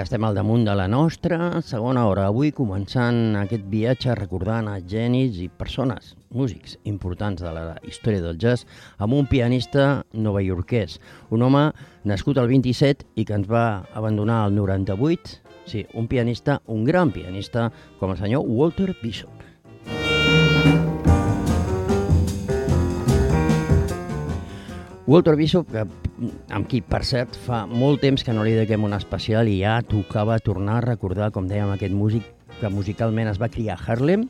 Vinga, estem al damunt de la nostra segona hora. Avui començant aquest viatge recordant a genis i persones, músics importants de la història del jazz, amb un pianista novaiorquès, un home nascut al 27 i que ens va abandonar al 98, sí, un pianista, un gran pianista, com el senyor Walter Bishop. Walter Bishop, que, amb qui, per cert, fa molt temps que no li dediquem un especial i ja tocava tornar a recordar, com dèiem, aquest músic que musicalment es va criar a Harlem,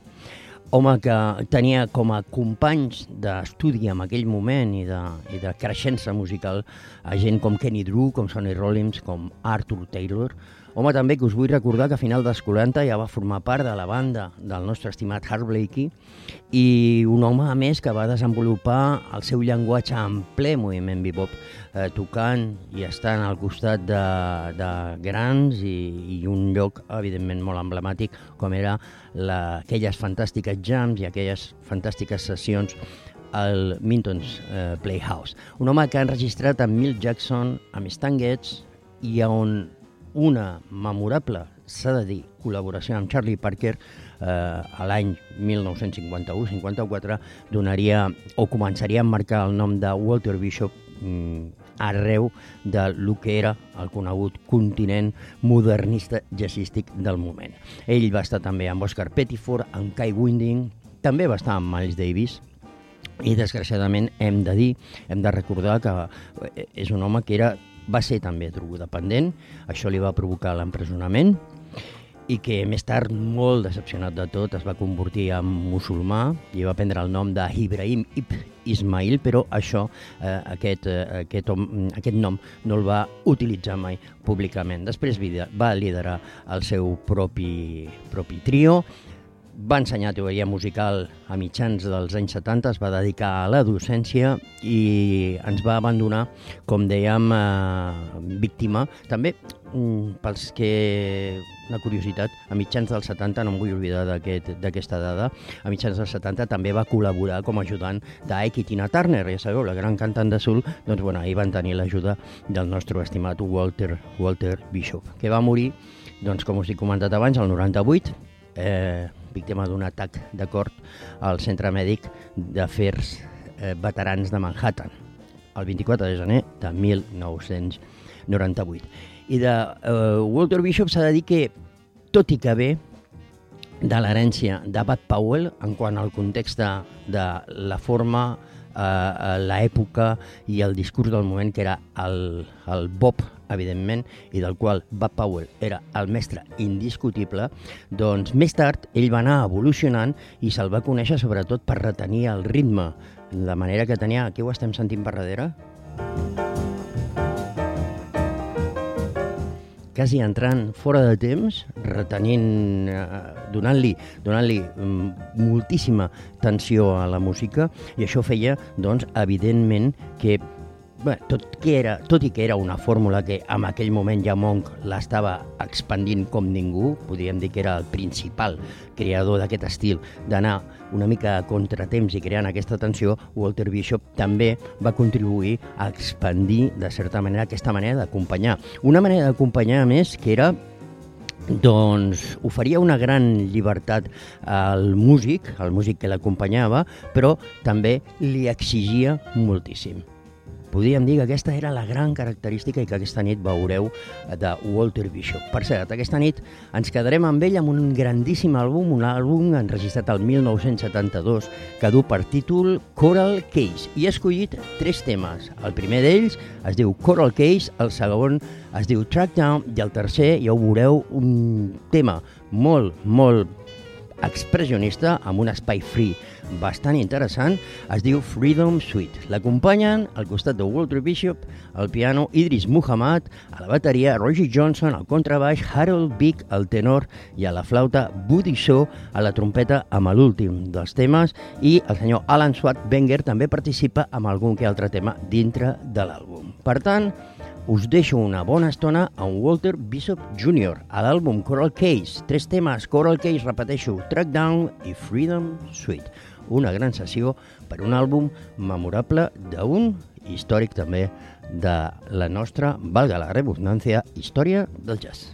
home que tenia com a companys d'estudi en aquell moment i de, i de creixença musical a gent com Kenny Drew, com Sonny Rollins, com Arthur Taylor, Home, també que us vull recordar que a final dels 40 ja va formar part de la banda del nostre estimat Hart Blakey i un home, a més, que va desenvolupar el seu llenguatge en ple moviment bebop, eh, tocant i estant al costat de, de grans i, i un lloc, evidentment, molt emblemàtic, com era la, aquelles fantàstiques jams i aquelles fantàstiques sessions al Minton's eh, Playhouse. Un home que ha enregistrat amb Milt Jackson, amb Stan Getz, i on una memorable, s'ha de dir, col·laboració amb Charlie Parker eh, a l'any 1951-54 donaria o començaria a marcar el nom de Walter Bishop mm, arreu de lo que era el conegut continent modernista jazzístic del moment. Ell va estar també amb Oscar Pettiford, amb Kai Winding, també va estar amb Miles Davis, i desgraciadament hem de dir, hem de recordar que eh, és un home que era va ser també drogodependent, això li va provocar l'empresonament i que més tard, molt decepcionat de tot, es va convertir en musulmà i va prendre el nom d'Ibrahim Ibn Ismail, però això, eh, aquest, eh, aquest, aquest nom no el va utilitzar mai públicament. Després va liderar el seu propi, propi trio, va ensenyar teoria musical a mitjans dels anys 70, es va dedicar a la docència i ens va abandonar, com dèiem, eh, víctima. També, mm, pels que... Una curiositat, a mitjans dels 70, no em vull oblidar d'aquesta aquest, dada, a mitjans dels 70 també va col·laborar com a ajudant d'Ike i Tina Turner, ja sabeu, la gran cantant de soul, doncs bueno, ahir van tenir l'ajuda del nostre estimat Walter, Walter Bishop, que va morir, doncs com us he comentat abans, el 98, eh, víctima d'un atac de cort al Centre Mèdic d'Afers eh, Veterans de Manhattan, el 24 de gener de 1998. I de eh, Walter Bishop s'ha de dir que, tot i que ve de l'herència de Bud Powell en quant al context de, de la forma, eh, l'època i el discurs del moment que era el, el Bob evidentment, i del qual Bud Powell era el mestre indiscutible, doncs més tard ell va anar evolucionant i se'l va conèixer sobretot per retenir el ritme, de manera que tenia... Aquí ho estem sentint per darrere? quasi entrant fora de temps, retenint, eh, donant-li donant, -li, mm, moltíssima tensió a la música i això feia, doncs, evidentment que Bé, tot, que era, tot i que era una fórmula que en aquell moment ja Monk l'estava expandint com ningú, podríem dir que era el principal creador d'aquest estil, d'anar una mica a contratemps i creant aquesta tensió, Walter Bishop també va contribuir a expandir, de certa manera, aquesta manera d'acompanyar. Una manera d'acompanyar, més, que era doncs oferia una gran llibertat al músic, al músic que l'acompanyava, però també li exigia moltíssim. Podríem dir que aquesta era la gran característica i que aquesta nit veureu de Walter Bishop. Per cert, aquesta nit ens quedarem amb ell amb un grandíssim àlbum, un àlbum enregistrat al 1972 que du per títol Coral Case i he escollit tres temes. El primer d'ells es diu Coral Case, el segon es diu Track Down i el tercer, ja ho veureu, un tema molt, molt expressionista amb un espai free bastant interessant, es diu Freedom Suite. L'acompanyen al costat de Walter Bishop, al piano Idris Muhammad, a la bateria Roger Johnson, al contrabaix Harold Vick, al tenor i a la flauta Buddy Shaw, a la trompeta amb l'últim dels temes i el senyor Alan Swat Wenger també participa amb algun que altre tema dintre de l'àlbum. Per tant, us deixo una bona estona amb Walter Bishop Jr. a l'àlbum Coral Case. Tres temes, Coral Case, repeteixo, Track Down i Freedom Suite una gran sessió per un àlbum memorable d'un històric també de la nostra, valga la redundància, història del jazz.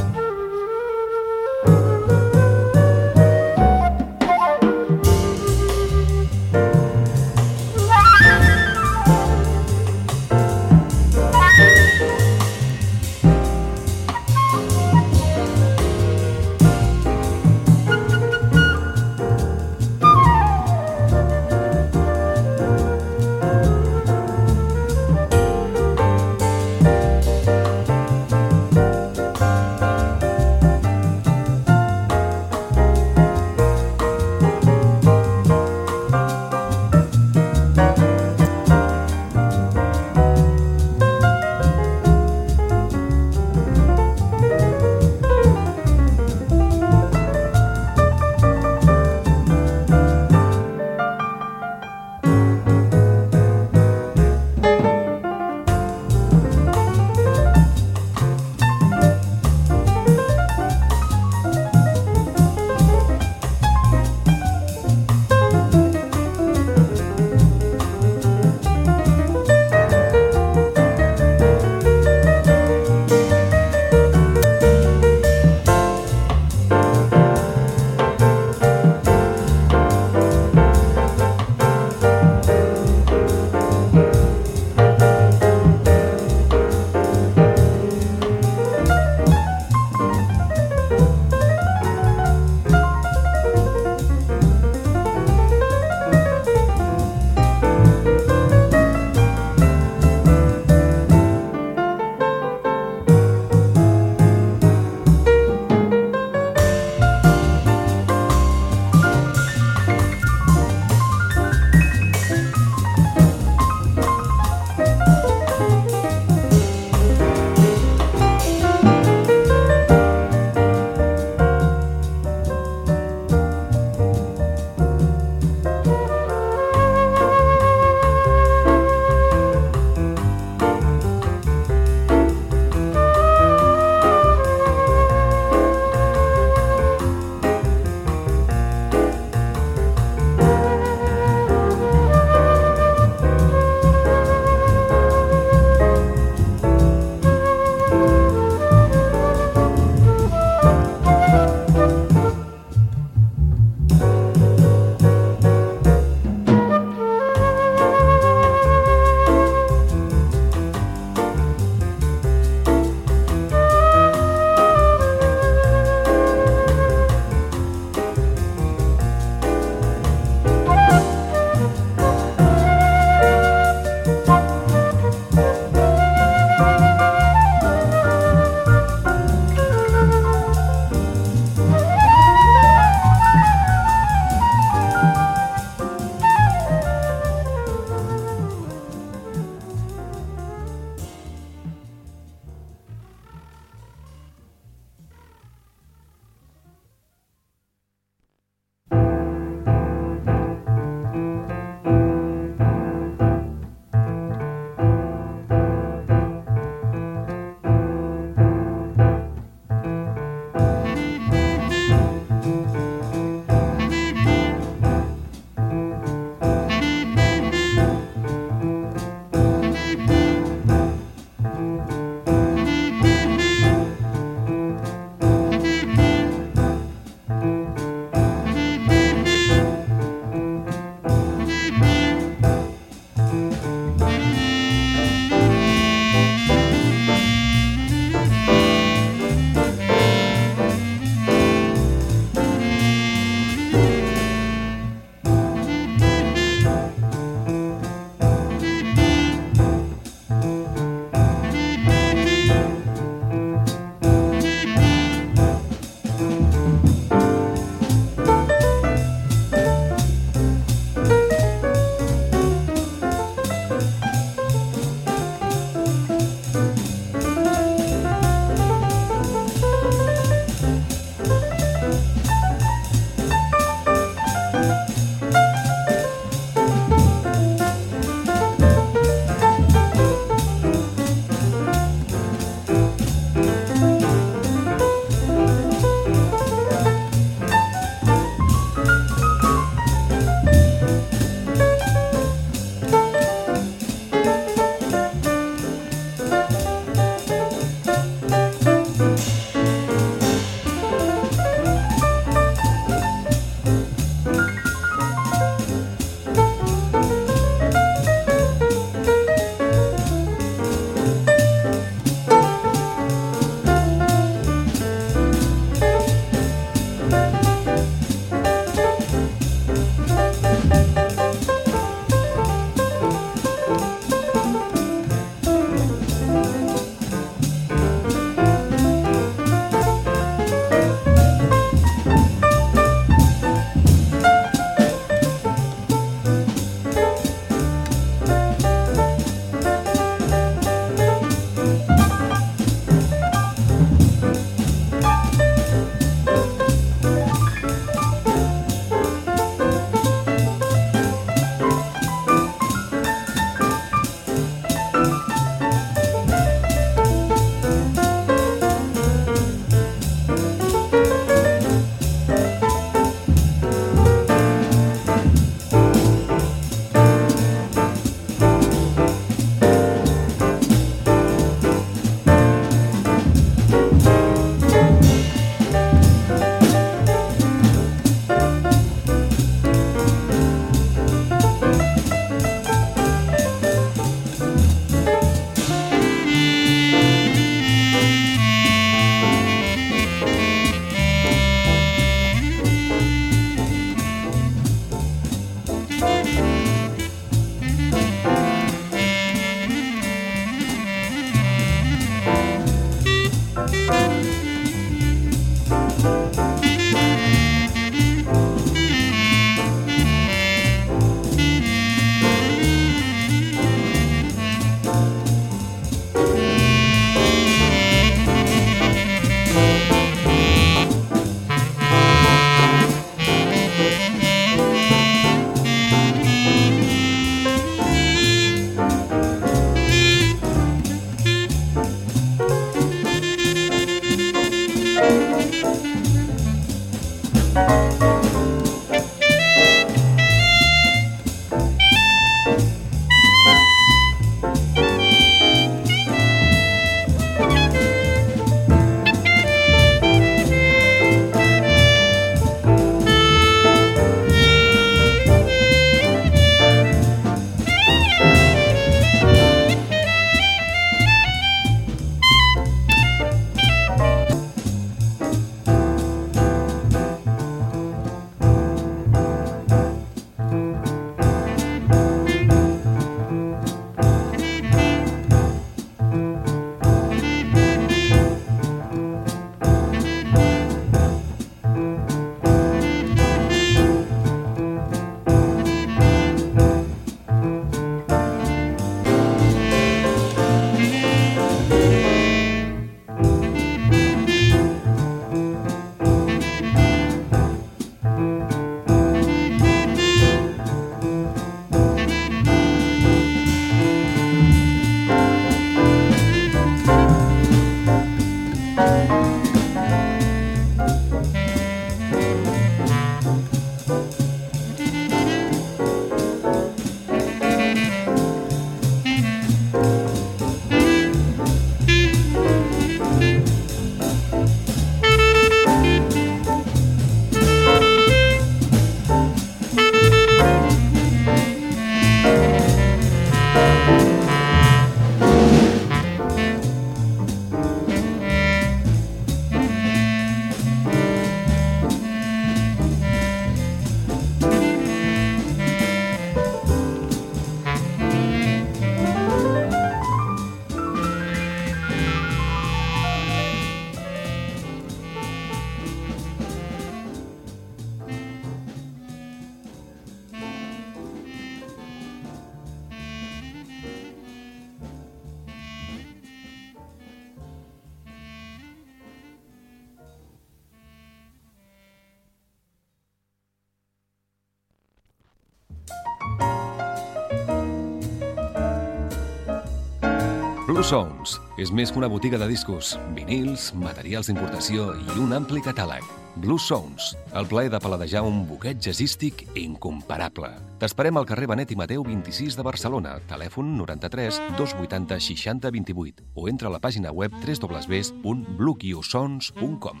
Sounds és més que una botiga de discos, vinils, materials d'importació i un ampli catàleg. Blue Sounds, el plaer de paladejar un buquet jazzístic incomparable. T'esperem al carrer Benet i Mateu 26 de Barcelona, telèfon 93 280 60 28 o entra a la pàgina web www.blueqiosons.com.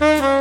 Thank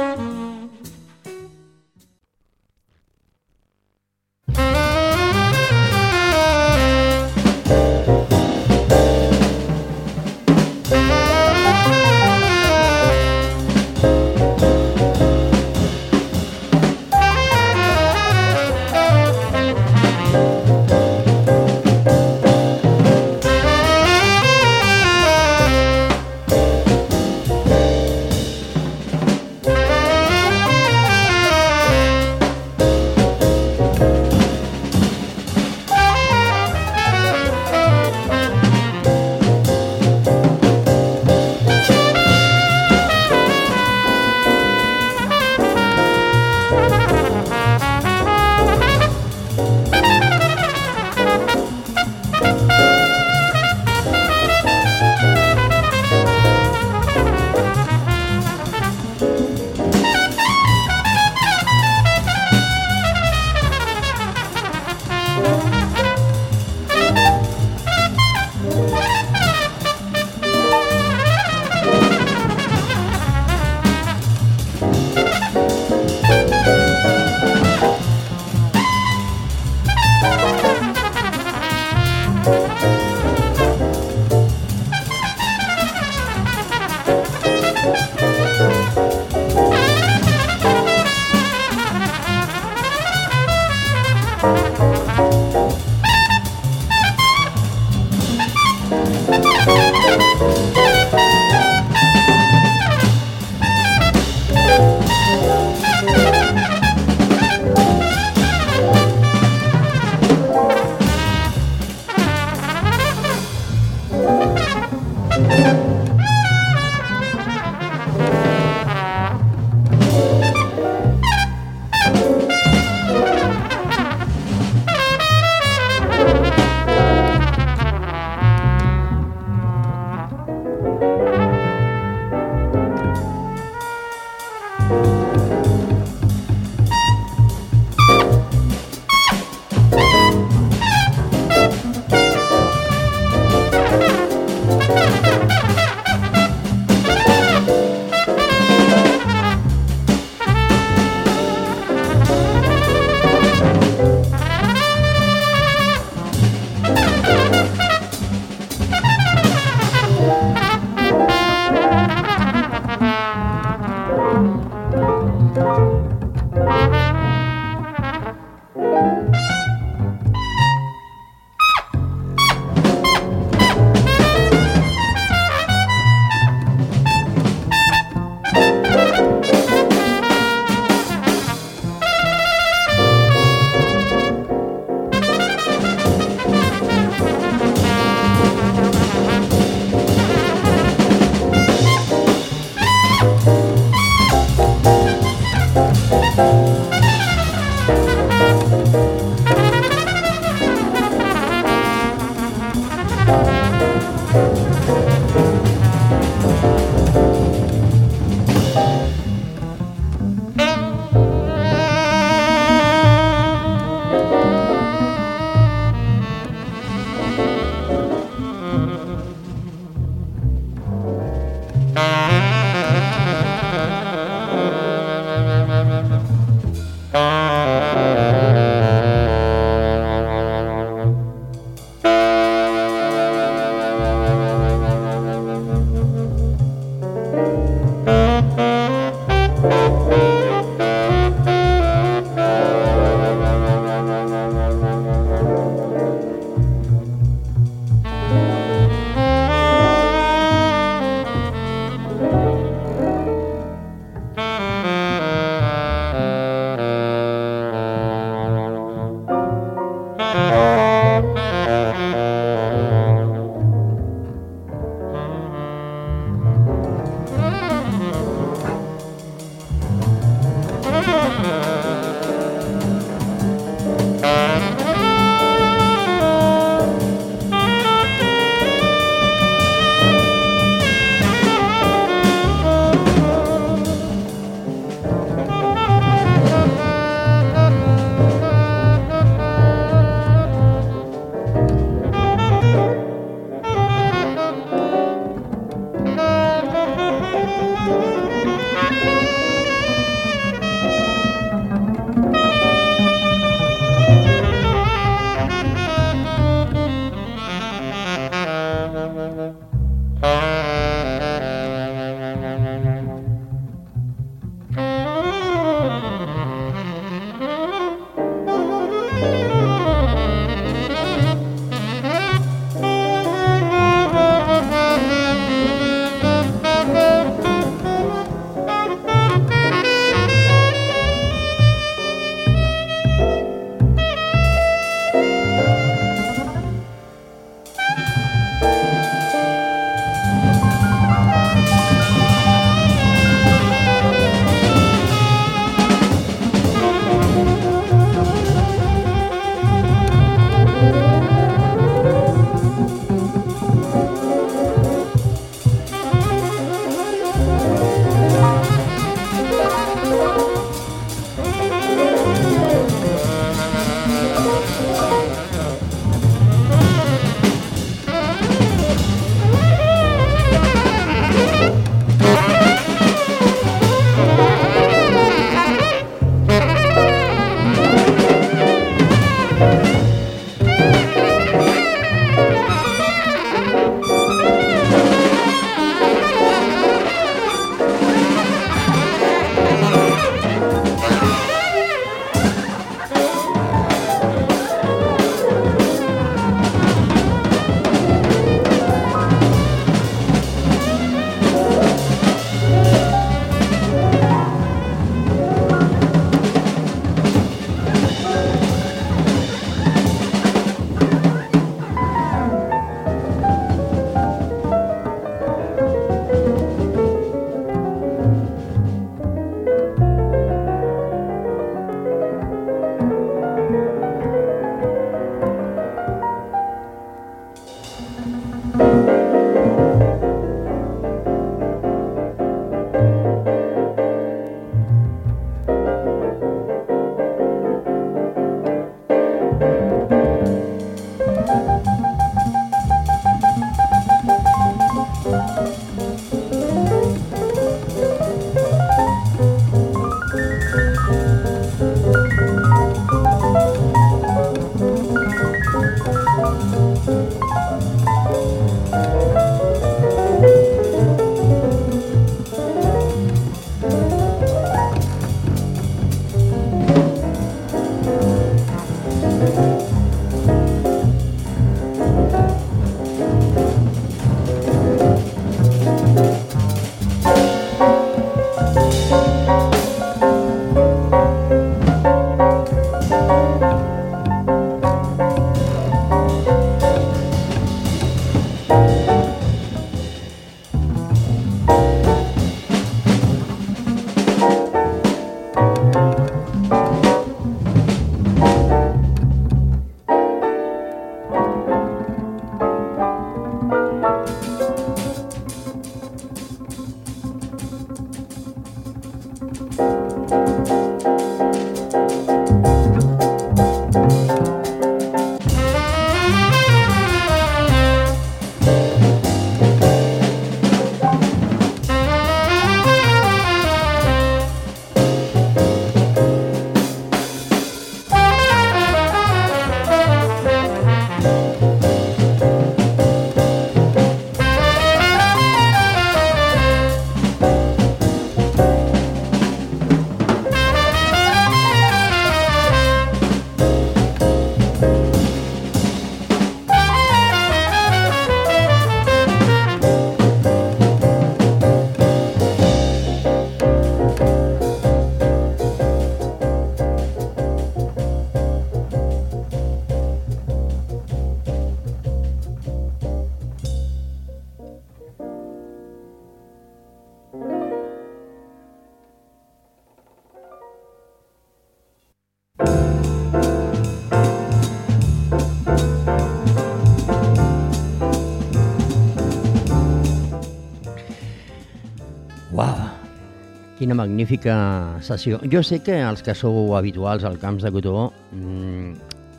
Quina magnífica sessió. Jo sé que els que sou habituals al Camps de Cotó mmm,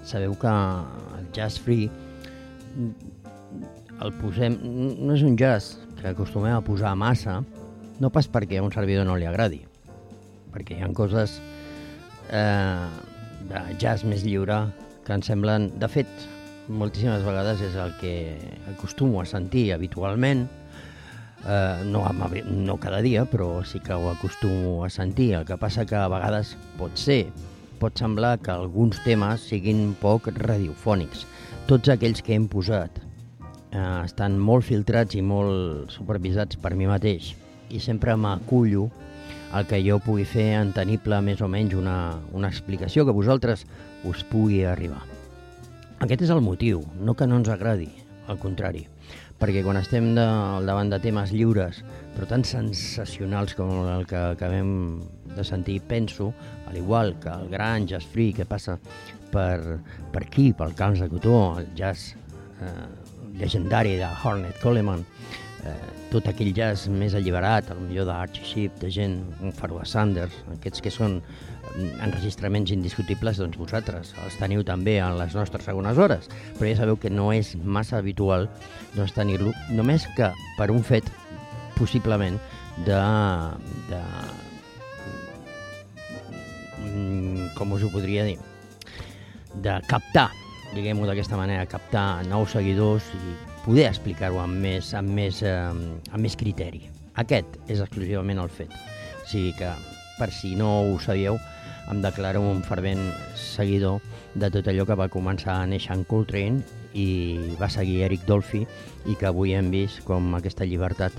sabeu que el jazz free el posem... No és un jazz que acostumem a posar massa, no pas perquè a un servidor no li agradi, perquè hi ha coses eh, de jazz més lliure que em semblen... De fet, moltíssimes vegades és el que acostumo a sentir habitualment, eh, no, no cada dia, però sí que ho acostumo a sentir. El que passa que a vegades pot ser, pot semblar que alguns temes siguin poc radiofònics. Tots aquells que hem posat eh, estan molt filtrats i molt supervisats per mi mateix i sempre m'acullo el que jo pugui fer entenible més o menys una, una explicació que vosaltres us pugui arribar. Aquest és el motiu, no que no ens agradi, al contrari perquè quan estem de, al davant de temes lliures, però tan sensacionals com el que acabem de sentir, penso, al igual que el gran jazz free que passa per, per aquí, pel Camps de Cotó, el jazz eh, legendari de Hornet Coleman, eh, tot aquell jazz més alliberat, el millor d'Archie Sheep, de gent, un Farwa Sanders, aquests que són enregistraments indiscutibles, doncs vosaltres els teniu també en les nostres segones hores, però ja sabeu que no és massa habitual doncs, tenir-lo, només que per un fet, possiblement, de, de mm, com us ho podria dir, de captar, diguem-ho d'aquesta manera, captar nous seguidors i poder explicar-ho amb, més, amb, més, eh, amb més criteri. Aquest és exclusivament el fet. O sigui que, per si no ho sabíeu, em declaro un fervent seguidor de tot allò que va començar a néixer en Coltrane i va seguir Eric Dolphy i que avui hem vist com aquesta llibertat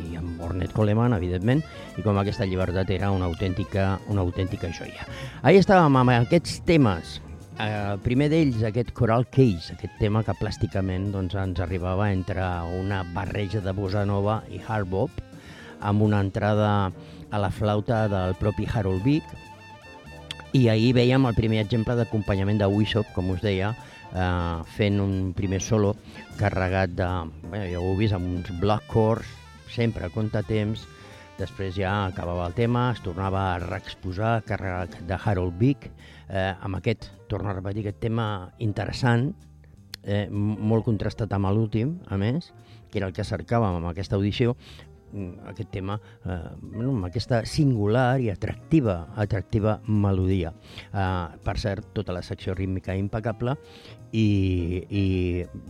i amb Ornette Coleman, evidentment, i com aquesta llibertat era una autèntica, una autèntica joia. Ahir estàvem amb aquests temes. El primer d'ells, aquest Coral Case, aquest tema que plàsticament doncs, ens arribava entre una barreja de bossa nova i hard bop, amb una entrada a la flauta del propi Harold Vick, i ahir veiem el primer exemple d'acompanyament de Wishop, com us deia, eh, fent un primer solo carregat de... Bé, ja ho heu vist, amb uns block chords, sempre a temps, després ja acabava el tema, es tornava a reexposar carregat de Harold Vick, eh, amb aquest, torno a repetir, aquest tema interessant, eh, molt contrastat amb l'últim, a més, que era el que cercàvem amb aquesta audició, aquest tema eh, amb aquesta singular i atractiva atractiva melodia. Eh, per cert, tota la secció rítmica impecable i, i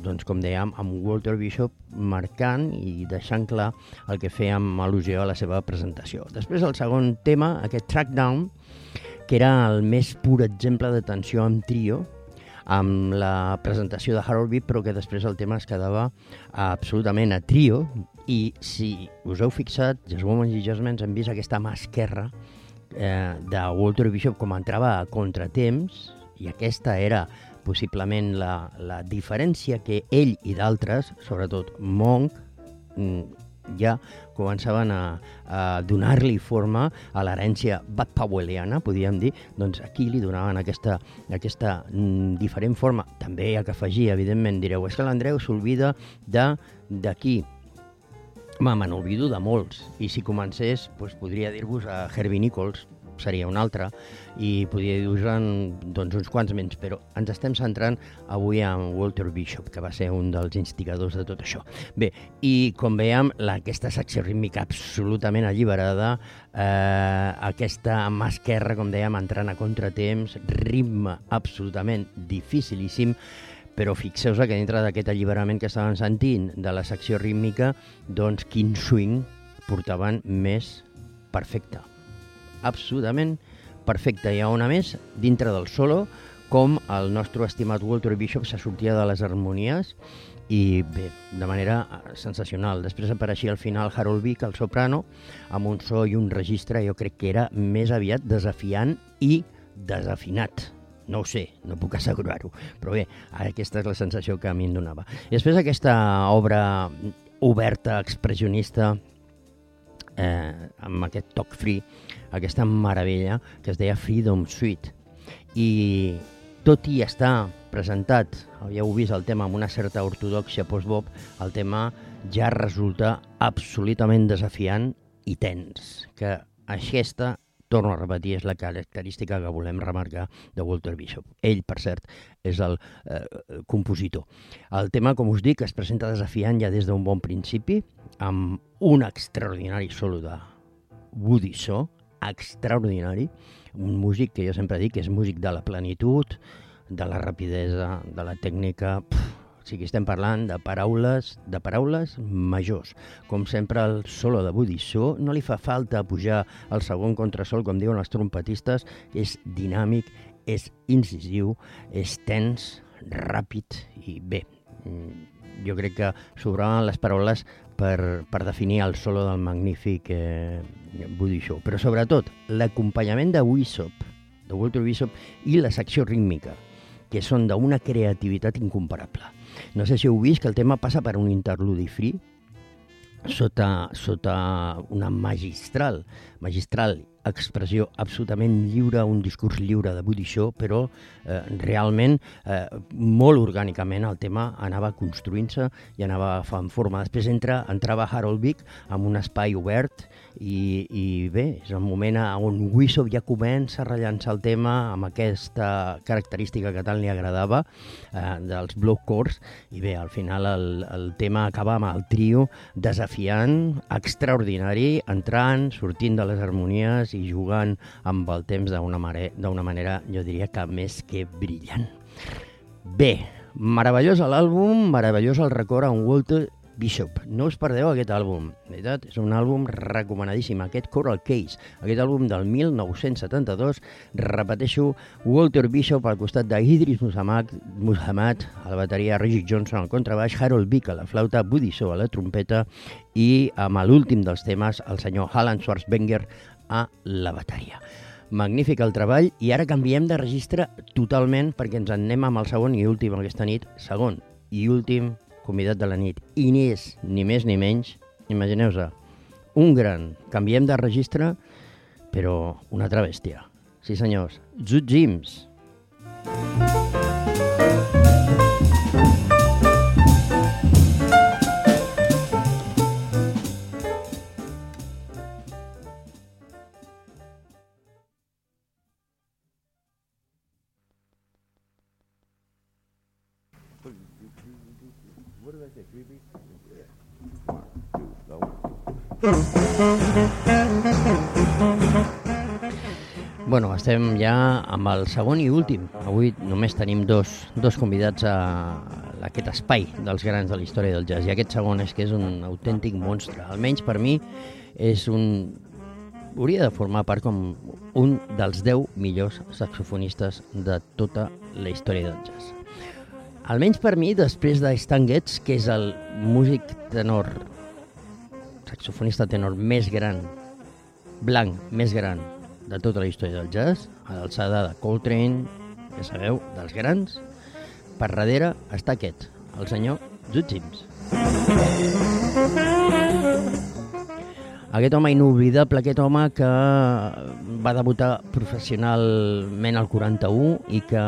doncs, com dèiem, amb Walter Bishop marcant i deixant clar el que feia amb al·lusió a la seva presentació. Després el segon tema, aquest track down, que era el més pur exemple de tensió amb trio, amb la presentació de Harold Beat, però que després el tema es quedava absolutament a trio, i si us heu fixat, Just Women i Just Men hem vist aquesta mà esquerra eh, de Walter Bishop com entrava a contratemps, i aquesta era possiblement la, la diferència que ell i d'altres, sobretot Monk, mm, ja començaven a, a donar-li forma a l'herència Powelliana, podríem dir, doncs aquí li donaven aquesta, aquesta mm, diferent forma. També hi ha que afegir, evidentment, direu, és que l'Andreu s'olvida d'aquí, Home, me n'olvido de molts, i si comencés, doncs podria dir-vos a Herbie Nichols, seria un altre, i podria dir-vos doncs, uns quants menys, però ens estem centrant avui en Walter Bishop, que va ser un dels instigadors de tot això. Bé, i com veiem, la, aquesta secció rítmica absolutament alliberada, eh, aquesta mà esquerra, com dèiem, entrant a contratemps, ritme absolutament dificilíssim, però fixeu que dintre d'aquest alliberament que estaven sentint de la secció rítmica, doncs quin swing portaven més perfecte. Absolutament perfecte. I a on a més, dintre del solo, com el nostre estimat Walter Bishop se sortia de les harmonies i bé, de manera sensacional. Després apareixia al final Harold Vick, el soprano, amb un so i un registre, jo crec que era més aviat desafiant i desafinat no ho sé, no puc assegurar-ho, però bé, aquesta és la sensació que a mi em donava. I després aquesta obra oberta, expressionista, eh, amb aquest toc free, aquesta meravella que es deia Freedom Suite. I tot i estar presentat, ja heu vist el tema amb una certa ortodoxia post-bop, el tema ja resulta absolutament desafiant i tens, que aquesta torno a repetir, és la característica que volem remarcar de Walter Bishop. Ell, per cert, és el eh, compositor. El tema, com us dic, es presenta desafiant ja des d'un bon principi, amb un extraordinari solo de Woody Shaw, extraordinari, un músic que jo sempre dic que és músic de la plenitud, de la rapidesa, de la tècnica... Pff, sigui, estem parlant de paraules, de paraules majors. Com sempre, el solo de Shaw no li fa falta pujar al segon contrasol, com diuen els trompetistes, és dinàmic, és incisiu, és tens, ràpid i bé. Mm, jo crec que sobraven les paraules per, per definir el solo del magnífic eh, Shaw. Però sobretot, l'acompanyament de Wissop, de Walter Wissop, i la secció rítmica, que són d'una creativitat incomparable. No sé si heu vist que el tema passa per un interludi free, sota, sota una magistral, magistral expressió absolutament lliure, un discurs lliure de Shaw, però eh, realment eh, molt orgànicament el tema anava construint-se i anava agafant forma. Després entra, entrava Harold Vick amb un espai obert i, i bé, és el moment on Wissow ja comença a rellançar el tema amb aquesta característica que tant li agradava eh, dels block chords i bé, al final el, el tema acaba amb el trio desafiant, extraordinari, entrant, sortint de les harmonies i jugant amb el temps d'una manera, jo diria que més que brillant. Bé, meravellós l'àlbum, meravellós el record a un Walter Bishop. No us perdeu aquest àlbum, veritat? És un àlbum recomanadíssim, aquest Coral Case, aquest àlbum del 1972, repeteixo, Walter Bishop al costat d'Idris Muhammad, Muhammad a la bateria, Reggie Johnson al contrabaix, Harold Vick a la flauta, Buddy Shaw a la trompeta i amb l'últim dels temes, el senyor Alan Schwarzbenger a la bateria. Magnífic el treball i ara canviem de registre totalment perquè ens en anem amb el segon i últim aquesta nit. Segon i últim convidat de la nit. I ni és, ni més ni menys, imagineu-vos, un gran, canviem de registre, però una altra bèstia. Sí, senyors, Zut Jims. Bueno, estem ja amb el segon i últim. Avui només tenim dos, dos convidats a aquest espai dels grans de la història del jazz. I aquest segon és que és un autèntic monstre. Almenys per mi és un... hauria de formar part com un dels 10 millors saxofonistes de tota la història del jazz. Almenys per mi, després de Stan Getz, que és el músic tenor saxofonista tenor més gran, blanc més gran de tota la història del jazz, a l'alçada de Coltrane, ja sabeu, dels grans, per darrere està aquest, el senyor Jud Sims. Aquest home inoblidable, aquest home que va debutar professionalment al 41 i que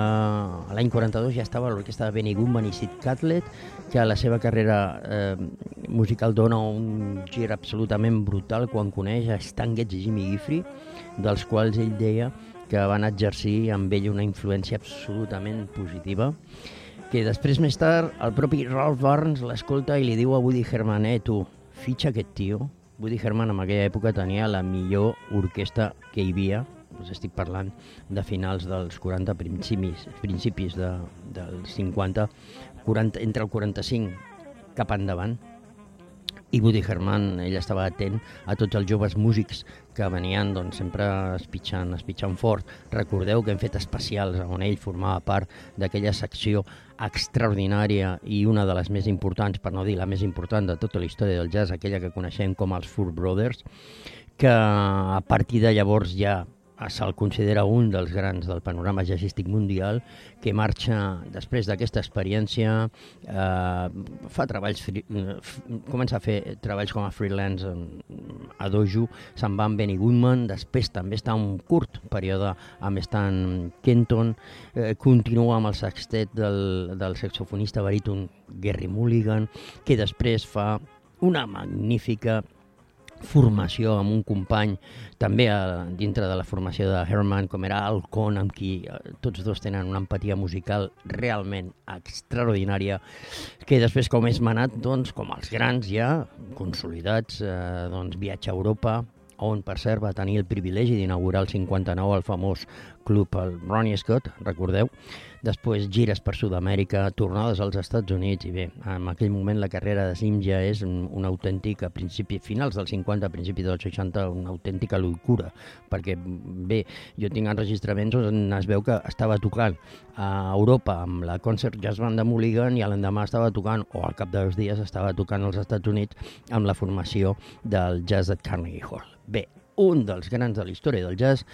l'any 42 ja estava a l'orquestra de Benny Goodman i Sid Catlett, que la seva carrera eh, musical dona un gir absolutament brutal quan coneix a Stan Getz i Jimmy Giffrey, dels quals ell deia que van exercir amb ell una influència absolutament positiva que després, més tard, el propi Ralph Barnes l'escolta i li diu a Woody Herman, eh, tu, fitxa aquest tio, Woody Herman en aquella època tenia la millor orquestra que hi havia, doncs estic parlant de finals dels 40, principis, principis de, dels 50, 40, entre el 45 cap endavant, i Woody Herman, ell estava atent a tots els joves músics que venien doncs, sempre espitxant, espitxant fort. Recordeu que hem fet especials on ell formava part d'aquella secció extraordinària i una de les més importants, per no dir la més important de tota la història del jazz, aquella que coneixem com els Four Brothers, que a partir de llavors ja se'l considera un dels grans del panorama jazzístic mundial, que marxa després d'aquesta experiència, eh, fa treballs, eh, comença a fer treballs com a freelance a Dojo, se'n va amb Benny Goodman, després també està un curt període amb Stan Kenton, eh, continua amb el sextet del, del saxofonista baríton Gary Mulligan, que després fa una magnífica formació amb un company també a, dintre de la formació de Herman com era Al Con amb qui eh, tots dos tenen una empatia musical realment extraordinària que després com és manat doncs, com els grans ja consolidats eh, doncs, viatja a Europa on per cert va tenir el privilegi d'inaugurar el 59 el famós club el Ronnie Scott, recordeu després gires per Sud-amèrica, tornades als Estats Units, i bé, en aquell moment la carrera de Sim ja és un, un autèntic, a principi, finals dels 50, a principi dels 60, una autèntica locura, perquè, bé, jo tinc enregistraments on es veu que estava tocant a Europa amb la Concert Jazz Band de Mulligan i l'endemà estava tocant, o al cap de dos dies estava tocant als Estats Units amb la formació del jazz de Carnegie Hall. Bé, un dels grans de la història del jazz,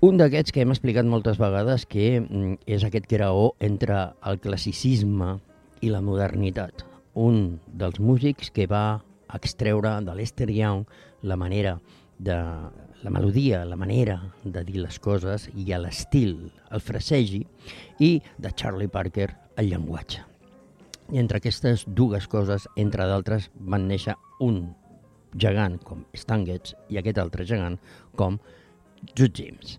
un d'aquests que hem explicat moltes vegades que mm, és aquest graó entre el classicisme i la modernitat. Un dels músics que va extreure de Lester Young la manera de la melodia, la manera de dir les coses i l'estil, el frasegi, i de Charlie Parker, el llenguatge. I entre aquestes dues coses, entre d'altres, van néixer un gegant com Stan Getz i aquest altre gegant com Jude James.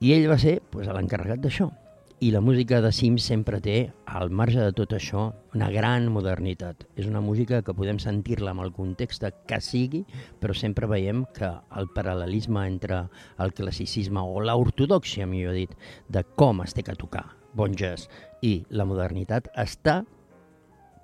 I ell va ser pues, l'encarregat d'això. I la música de Sims sempre té, al marge de tot això, una gran modernitat. És una música que podem sentir-la amb el context que sigui, però sempre veiem que el paral·lelisme entre el classicisme o l'ortodoxia, millor dit, de com es té que tocar bon jazz i la modernitat està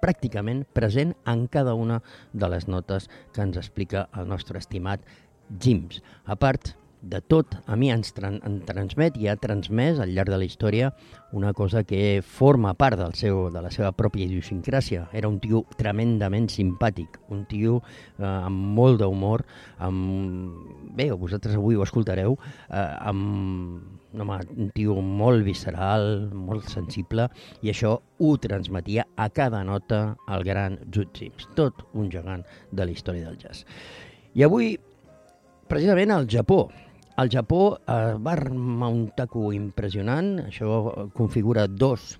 pràcticament present en cada una de les notes que ens explica el nostre estimat Jims. A part de tot, a mi ens tran en transmet i ha transmès al llarg de la història una cosa que forma part del seu, de la seva pròpia idiosincràsia. Era un tio tremendament simpàtic, un tio eh, amb molt d'humor, amb... bé, vosaltres avui ho escoltareu, eh, amb no, un tio molt visceral, molt sensible, i això ho transmetia a cada nota el gran Jude tot un gegant de la història del jazz. I avui, precisament al Japó, al Japó eh, va armar un taco impressionant, això configura dos,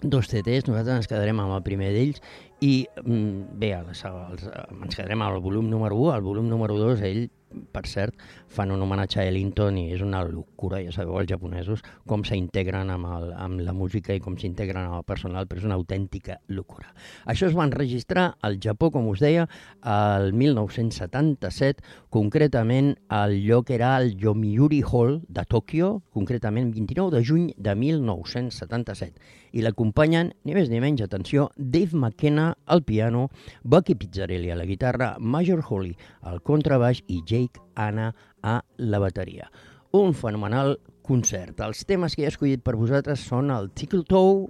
dos CTs, nosaltres ens quedarem amb el primer d'ells. I mm, bé, els, els, ens quedarem el volum número 1, el volum número 2 ell per cert, fan un homenatge a Ellington i és una locura, ja sabeu, els japonesos, com s'integren amb, el, amb la música i com s'integren amb el personal, però és una autèntica locura. Això es va enregistrar al Japó, com us deia, el 1977, concretament al lloc era el Yomiuri Hall de Tòquio, concretament 29 de juny de 1977 i l'acompanyen, ni més ni menys, atenció, Dave McKenna al piano, Bucky Pizzarelli a la guitarra, Major Holly al contrabaix i Jake Anna a la bateria. Un fenomenal concert. Els temes que he escollit per vosaltres són el Tickle Toe,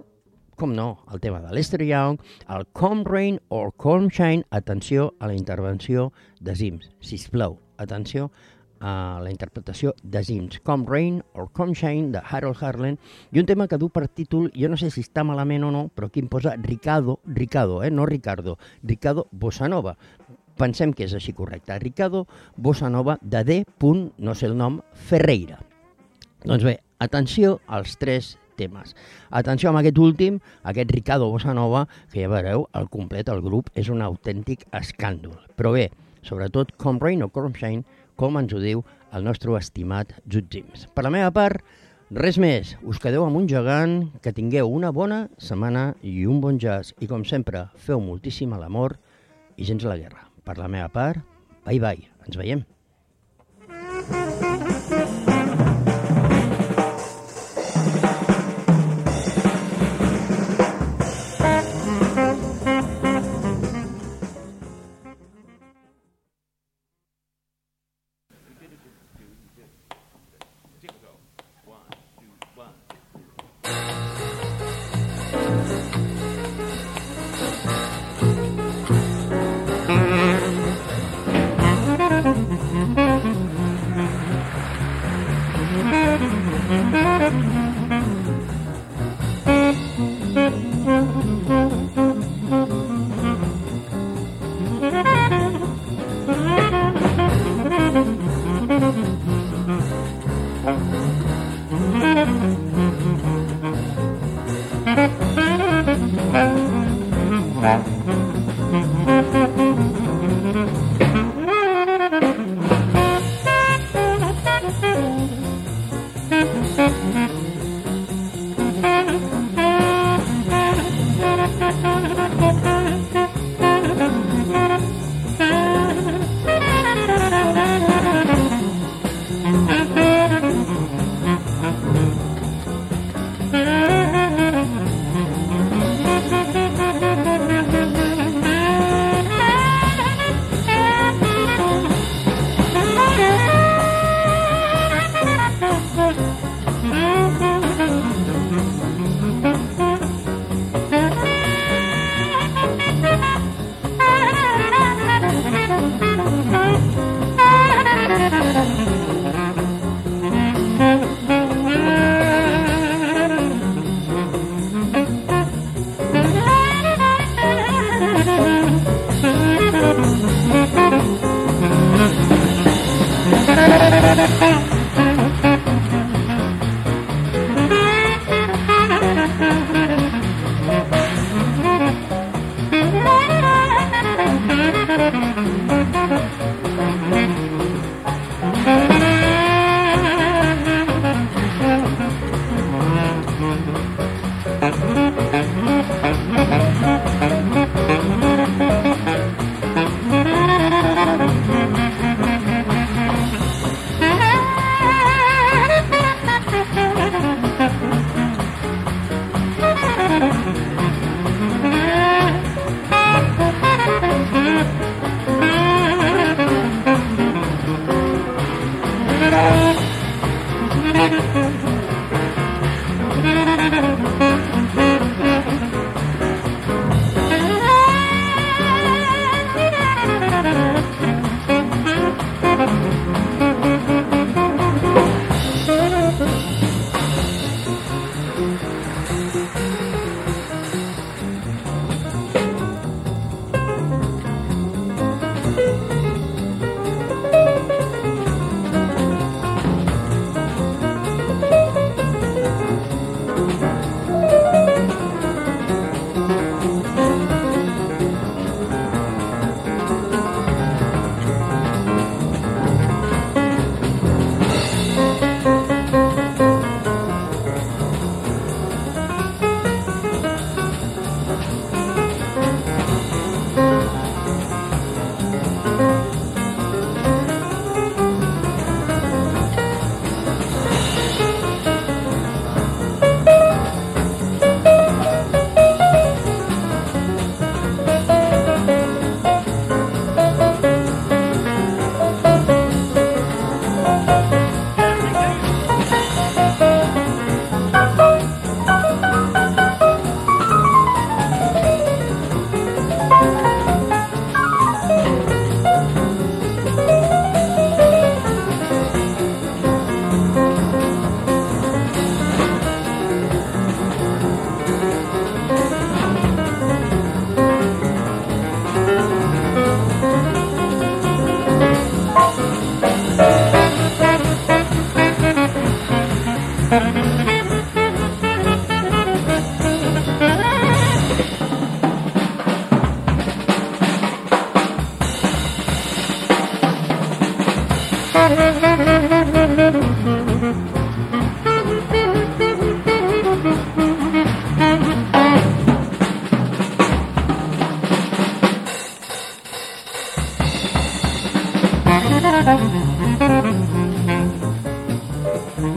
com no, el tema de Lester Young, el Come Rain or Come Shine, atenció a la intervenció de Sims, sisplau, atenció a la interpretació de Sims, Come Rain or Come Shine, de Harold Harlan, i un tema que du per títol, jo no sé si està malament o no, però aquí em posa Ricardo, Ricardo, eh, no Ricardo, Ricardo Bossa Nova. Pensem que és així correcte. Ricardo Bossa Nova de D. no sé el nom, Ferreira. Doncs bé, atenció als tres temes. Atenció amb aquest últim, aquest Ricardo Bossa Nova, que ja veureu, el complet, el grup, és un autèntic escàndol. Però bé, sobretot Com Rain o Com Shine com ens ho diu el nostre estimat Jude Jims. Per la meva part, res més. Us quedeu amb un gegant, que tingueu una bona setmana i un bon jazz. I com sempre, feu moltíssim a l'amor i gens la guerra. Per la meva part, bye bye. Ens veiem.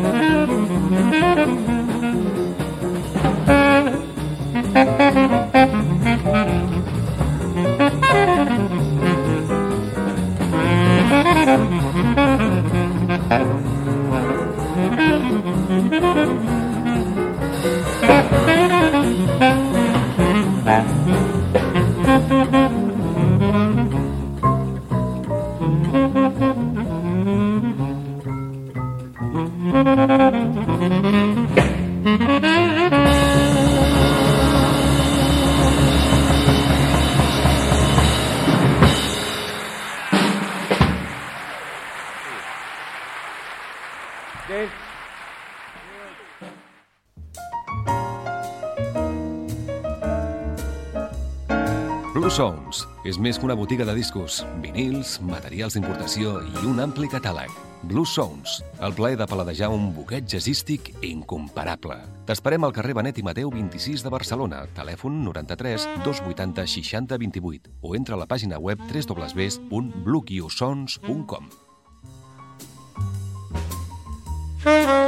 Thank you. És més que una botiga de discos, vinils, materials d'importació i un ampli catàleg. Blue Sounds, el plaer de paladejar un buquet jazzístic incomparable. T'esperem al carrer Benet i Mateu 26 de Barcelona, telèfon 93 280 60 28 o entra a la pàgina web www.blueqiosons.com. You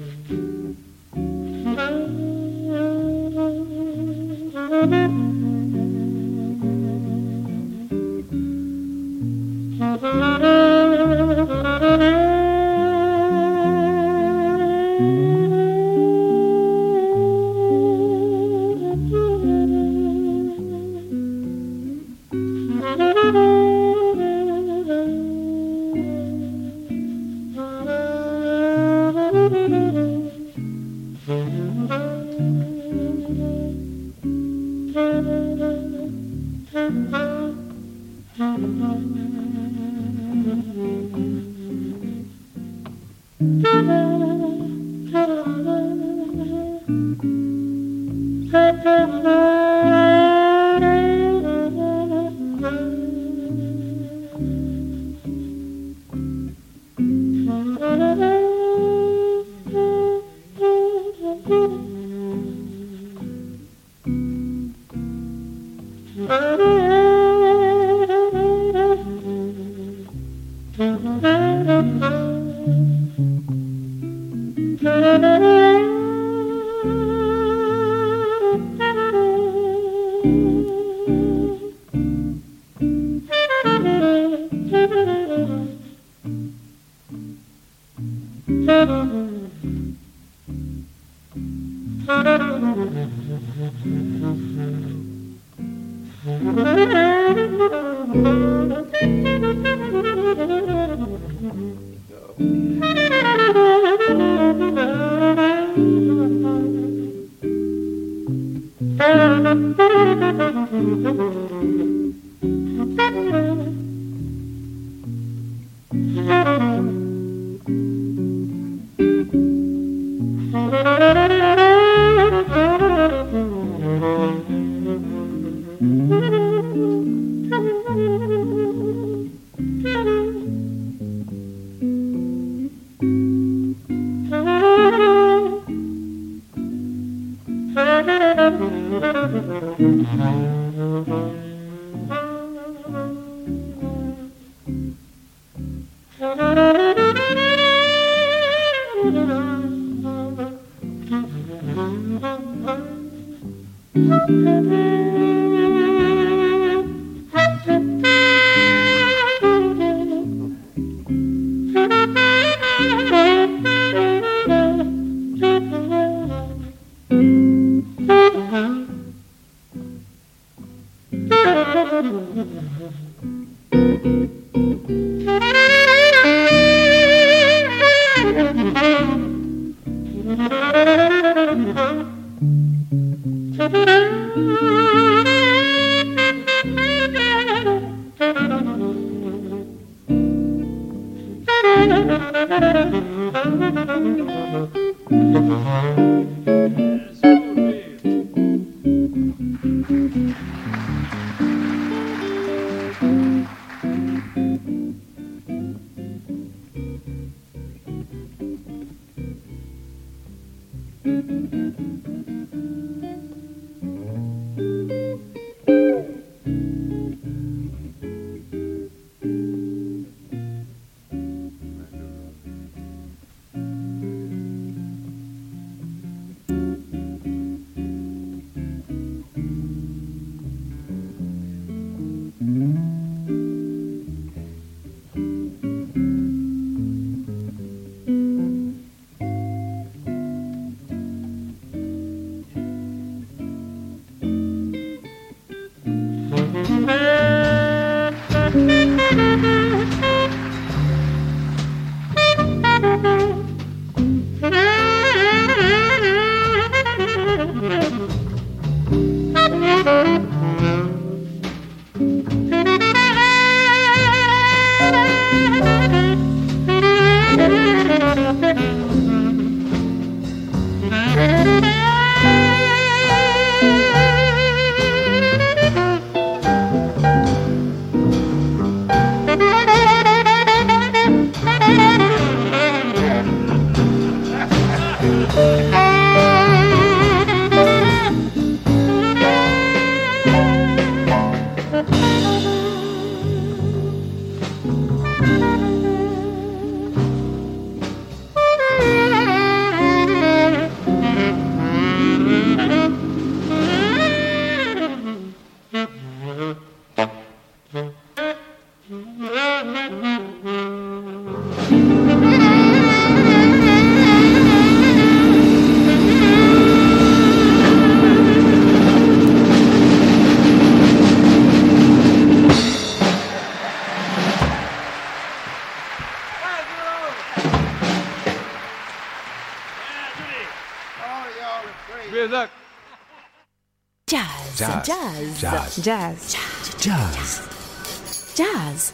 Jazz. Jazz. Jazz. Jazz.